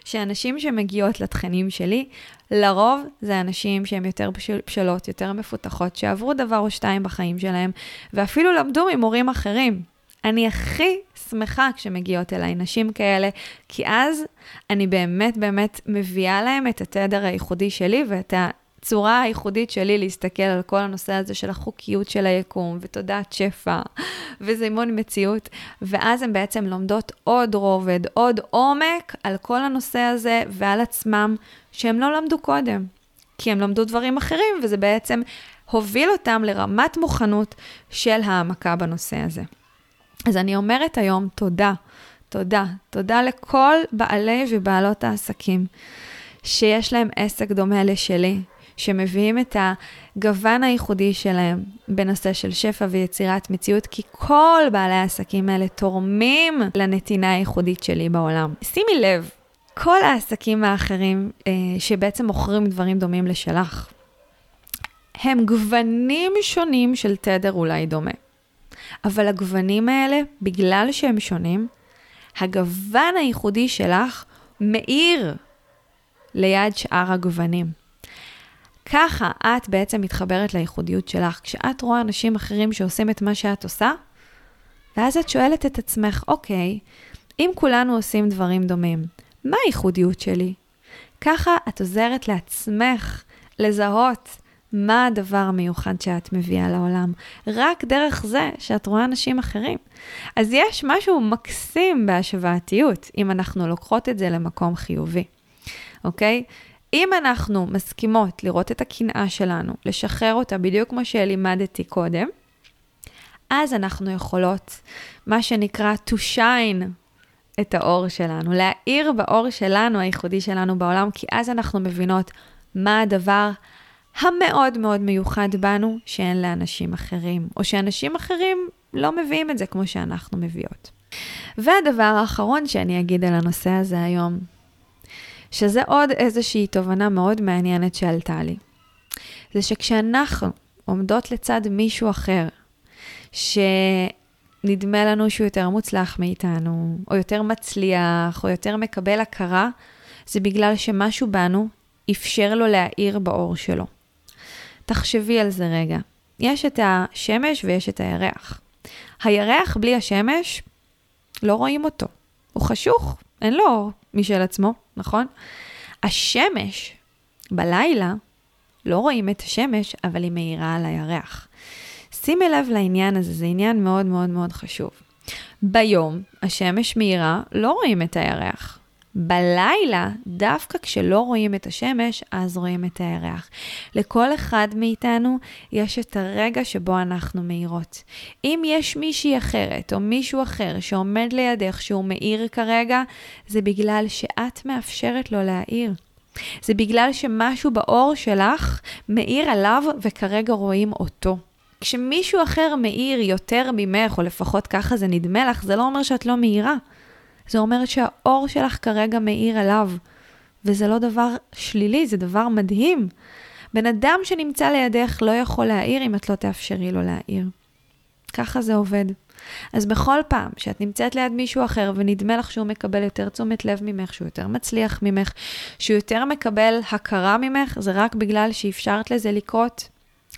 שאנשים שמגיעות לתכנים שלי, לרוב זה אנשים שהם יותר בשלות, יותר מפותחות, שעברו דבר או שתיים בחיים שלהם, ואפילו למדו ממורים אחרים. אני הכי שמחה כשמגיעות אליי נשים כאלה, כי אז אני באמת באמת מביאה להם את התדר הייחודי שלי ואת הצורה הייחודית שלי להסתכל על כל הנושא הזה של החוקיות של היקום, ותודעת שפע, וזימון מציאות, ואז הן בעצם לומדות עוד רובד, עוד עומק על כל הנושא הזה ועל עצמם, שהם לא למדו קודם. כי הם למדו דברים אחרים, וזה בעצם הוביל אותם לרמת מוכנות של העמקה בנושא הזה. אז אני אומרת היום תודה, תודה, תודה לכל בעלי ובעלות העסקים שיש להם עסק דומה לשלי, שמביאים את הגוון הייחודי שלהם בנושא של שפע ויצירת מציאות, כי כל בעלי העסקים האלה תורמים לנתינה הייחודית שלי בעולם. שימי לב, כל העסקים האחרים אה, שבעצם מוכרים דברים דומים לשלך, הם גוונים שונים של תדר אולי דומה. אבל הגוונים האלה, בגלל שהם שונים, הגוון הייחודי שלך מאיר ליד שאר הגוונים. ככה את בעצם מתחברת לייחודיות שלך. כשאת רואה אנשים אחרים שעושים את מה שאת עושה, ואז את שואלת את עצמך, אוקיי, אם כולנו עושים דברים דומים, מה הייחודיות שלי? ככה את עוזרת לעצמך לזהות מה הדבר המיוחד שאת מביאה לעולם, רק דרך זה שאת רואה אנשים אחרים. אז יש משהו מקסים בהשוואתיות, אם אנחנו לוקחות את זה למקום חיובי, אוקיי? אם אנחנו מסכימות לראות את הקנאה שלנו, לשחרר אותה בדיוק כמו שלימדתי קודם, אז אנחנו יכולות, מה שנקרא to shine את האור שלנו, להאיר באור שלנו, הייחודי שלנו בעולם, כי אז אנחנו מבינות מה הדבר המאוד מאוד מיוחד בנו שאין לאנשים אחרים, או שאנשים אחרים לא מביאים את זה כמו שאנחנו מביאות. והדבר האחרון שאני אגיד על הנושא הזה היום, שזה עוד איזושהי תובנה מאוד מעניינת שעלתה לי, זה שכשאנחנו עומדות לצד מישהו אחר, שנדמה לנו שהוא יותר מוצלח מאיתנו, או יותר מצליח, או יותר מקבל הכרה, זה בגלל שמשהו בנו אפשר לו להאיר באור שלו. תחשבי על זה רגע. יש את השמש ויש את הירח. הירח בלי השמש, לא רואים אותו. הוא חשוך, אין לו אור משל עצמו, נכון? השמש, בלילה, לא רואים את השמש, אבל היא מאירה על הירח. שימי לב לעניין הזה, זה עניין מאוד מאוד מאוד חשוב. ביום, השמש מאירה, לא רואים את הירח. בלילה, דווקא כשלא רואים את השמש, אז רואים את הירח. לכל אחד מאיתנו יש את הרגע שבו אנחנו מאירות. אם יש מישהי אחרת או מישהו אחר שעומד לידך שהוא מאיר כרגע, זה בגלל שאת מאפשרת לו להאיר. זה בגלל שמשהו באור שלך מאיר עליו וכרגע רואים אותו. כשמישהו אחר מאיר יותר ממך, או לפחות ככה זה נדמה לך, זה לא אומר שאת לא מאירה. זה אומר שהאור שלך כרגע מאיר עליו, וזה לא דבר שלילי, זה דבר מדהים. בן אדם שנמצא לידך לא יכול להעיר אם את לא תאפשרי לו להעיר. ככה זה עובד. אז בכל פעם שאת נמצאת ליד מישהו אחר ונדמה לך שהוא מקבל יותר תשומת לב ממך, שהוא יותר מצליח ממך, שהוא יותר מקבל הכרה ממך, זה רק בגלל שאפשרת לזה לקרות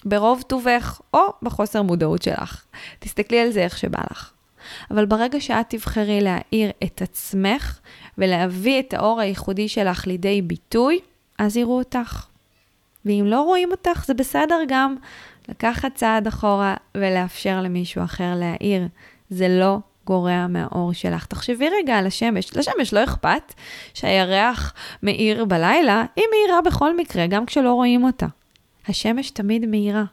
ברוב טובך או בחוסר מודעות שלך. תסתכלי על זה איך שבא לך. אבל ברגע שאת תבחרי להאיר את עצמך ולהביא את האור הייחודי שלך לידי ביטוי, אז יראו אותך. ואם לא רואים אותך, זה בסדר גם לקחת צעד אחורה ולאפשר למישהו אחר להאיר. זה לא גורע מהאור שלך. תחשבי רגע על השמש. לשמש לא אכפת שהירח מאיר בלילה, היא מאירה בכל מקרה, גם כשלא רואים אותה. השמש תמיד מאירה.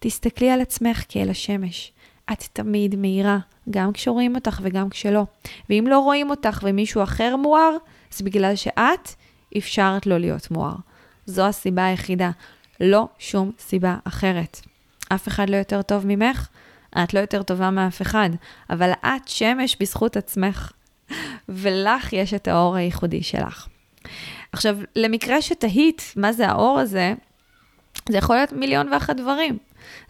תסתכלי על עצמך כאל השמש. את תמיד מאירה, גם כשרואים אותך וגם כשלא. ואם לא רואים אותך ומישהו אחר מואר, זה בגלל שאת אפשרת לו להיות מואר. זו הסיבה היחידה, לא שום סיבה אחרת. אף אחד לא יותר טוב ממך, את לא יותר טובה מאף אחד, אבל את שמש בזכות עצמך, [laughs] ולך יש את האור הייחודי שלך. עכשיו, למקרה שתהית מה זה האור הזה, זה יכול להיות מיליון ואחת דברים.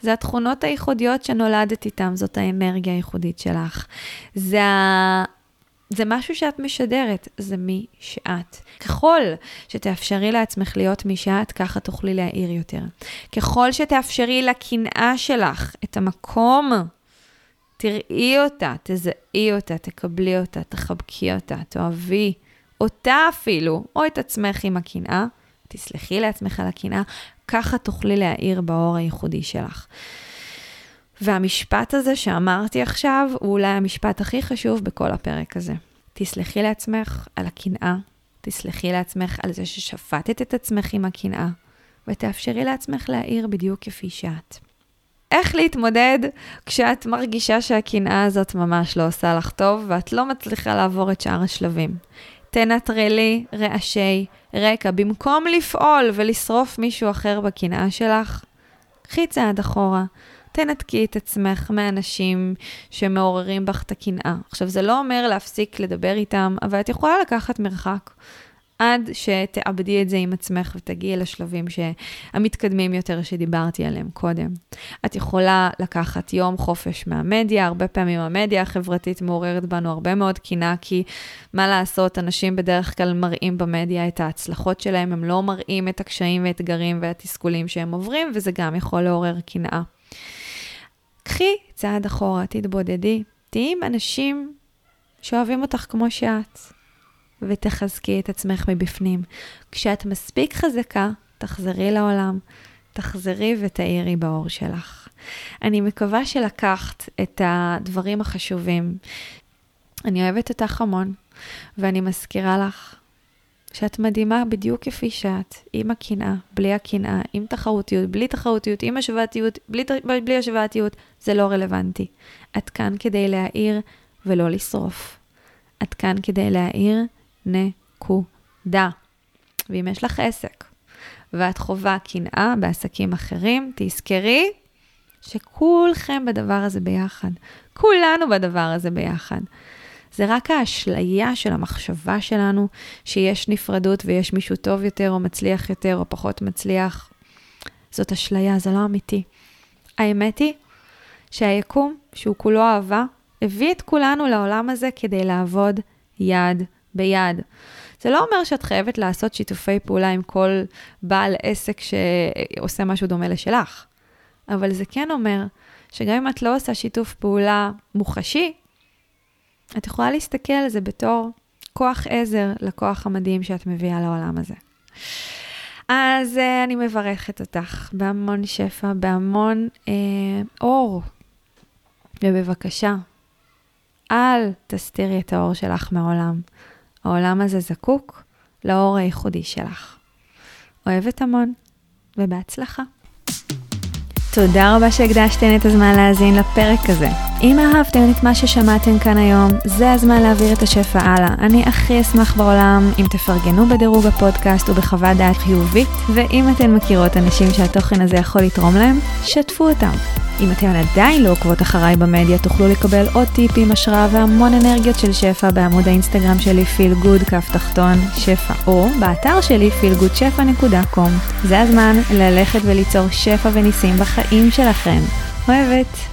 זה התכונות הייחודיות שנולדת איתן, זאת האנרגיה הייחודית שלך. זה ה... זה משהו שאת משדרת, זה מי שאת. ככל שתאפשרי לעצמך להיות מי שאת, ככה תוכלי להעיר יותר. ככל שתאפשרי לקנאה שלך את המקום, תראי אותה, תזהי אותה, תקבלי אותה, תחבקי אותה, תאהבי אותה אפילו, או את עצמך עם הקנאה, תסלחי לעצמך על הקנאה, ככה תוכלי להאיר באור הייחודי שלך. והמשפט הזה שאמרתי עכשיו, הוא אולי המשפט הכי חשוב בכל הפרק הזה. תסלחי לעצמך על הקנאה, תסלחי לעצמך על זה ששפטת את עצמך עם הקנאה, ותאפשרי לעצמך להאיר בדיוק כפי שאת. איך להתמודד כשאת מרגישה שהקנאה הזאת ממש לא עושה לך טוב, ואת לא מצליחה לעבור את שאר השלבים. תנטרלי רעשי רקע. במקום לפעול ולשרוף מישהו אחר בקנאה שלך, קחי צעד אחורה. תנתקי את עצמך מאנשים שמעוררים בך את הקנאה. עכשיו, זה לא אומר להפסיק לדבר איתם, אבל את יכולה לקחת מרחק. עד שתאבדי את זה עם עצמך ותגיעי לשלבים המתקדמים יותר שדיברתי עליהם קודם. את יכולה לקחת יום חופש מהמדיה, הרבה פעמים המדיה החברתית מעוררת בנו הרבה מאוד קינה, כי מה לעשות, אנשים בדרך כלל מראים במדיה את ההצלחות שלהם, הם לא מראים את הקשיים והאתגרים והתסכולים שהם עוברים, וזה גם יכול לעורר קנאה. קחי צעד אחורה, תתבודדי, תהיי עם אנשים שאוהבים אותך כמו שאת. ותחזקי את עצמך מבפנים. כשאת מספיק חזקה, תחזרי לעולם, תחזרי ותאירי באור שלך. אני מקווה שלקחת את הדברים החשובים. אני אוהבת אותך המון, ואני מזכירה לך שאת מדהימה בדיוק כפי שאת, עם הקנאה, בלי הקנאה, עם תחרותיות, בלי תחרותיות, עם השוואתיות, בלי, בלי השוואתיות, זה לא רלוונטי. את כאן כדי להעיר ולא לשרוף. את כאן כדי להעיר נקודה. ואם יש לך עסק ואת חווה קנאה בעסקים אחרים, תזכרי שכולכם בדבר הזה ביחד. כולנו בדבר הזה ביחד. זה רק האשליה של המחשבה שלנו שיש נפרדות ויש מישהו טוב יותר או מצליח יותר או פחות מצליח. זאת אשליה, זה לא אמיתי. האמת היא שהיקום, שהוא כולו אהבה, הביא את כולנו לעולם הזה כדי לעבוד יד ביד. זה לא אומר שאת חייבת לעשות שיתופי פעולה עם כל בעל עסק שעושה משהו דומה לשלך, אבל זה כן אומר שגם אם את לא עושה שיתוף פעולה מוחשי, את יכולה להסתכל על זה בתור כוח עזר לכוח המדהים שאת מביאה לעולם הזה. אז uh, אני מברכת אותך בהמון שפע, בהמון uh, אור. ובבקשה, אל תסתירי את האור שלך מהעולם. העולם הזה זקוק לאור הייחודי שלך. אוהבת המון, ובהצלחה. תודה רבה שהקדשתן את הזמן להאזין לפרק הזה. אם אהבתם את מה ששמעתם כאן היום, זה הזמן להעביר את השפע הלאה. אני הכי אשמח בעולם אם תפרגנו בדירוג הפודקאסט ובחוות דעת חיובית, ואם אתן מכירות אנשים שהתוכן הזה יכול לתרום להם, שתפו אותם. אם אתן עדיין לא עוקבות אחריי במדיה, תוכלו לקבל עוד טיפים, השראה והמון אנרגיות של שפע בעמוד האינסטגרם שלי, פיל גוד, כף תחתון, שפע, או באתר שלי, feelgoodשפע.com. זה הזמן ללכת וליצור שפע וניסים בחיים שלכם. אוהבת.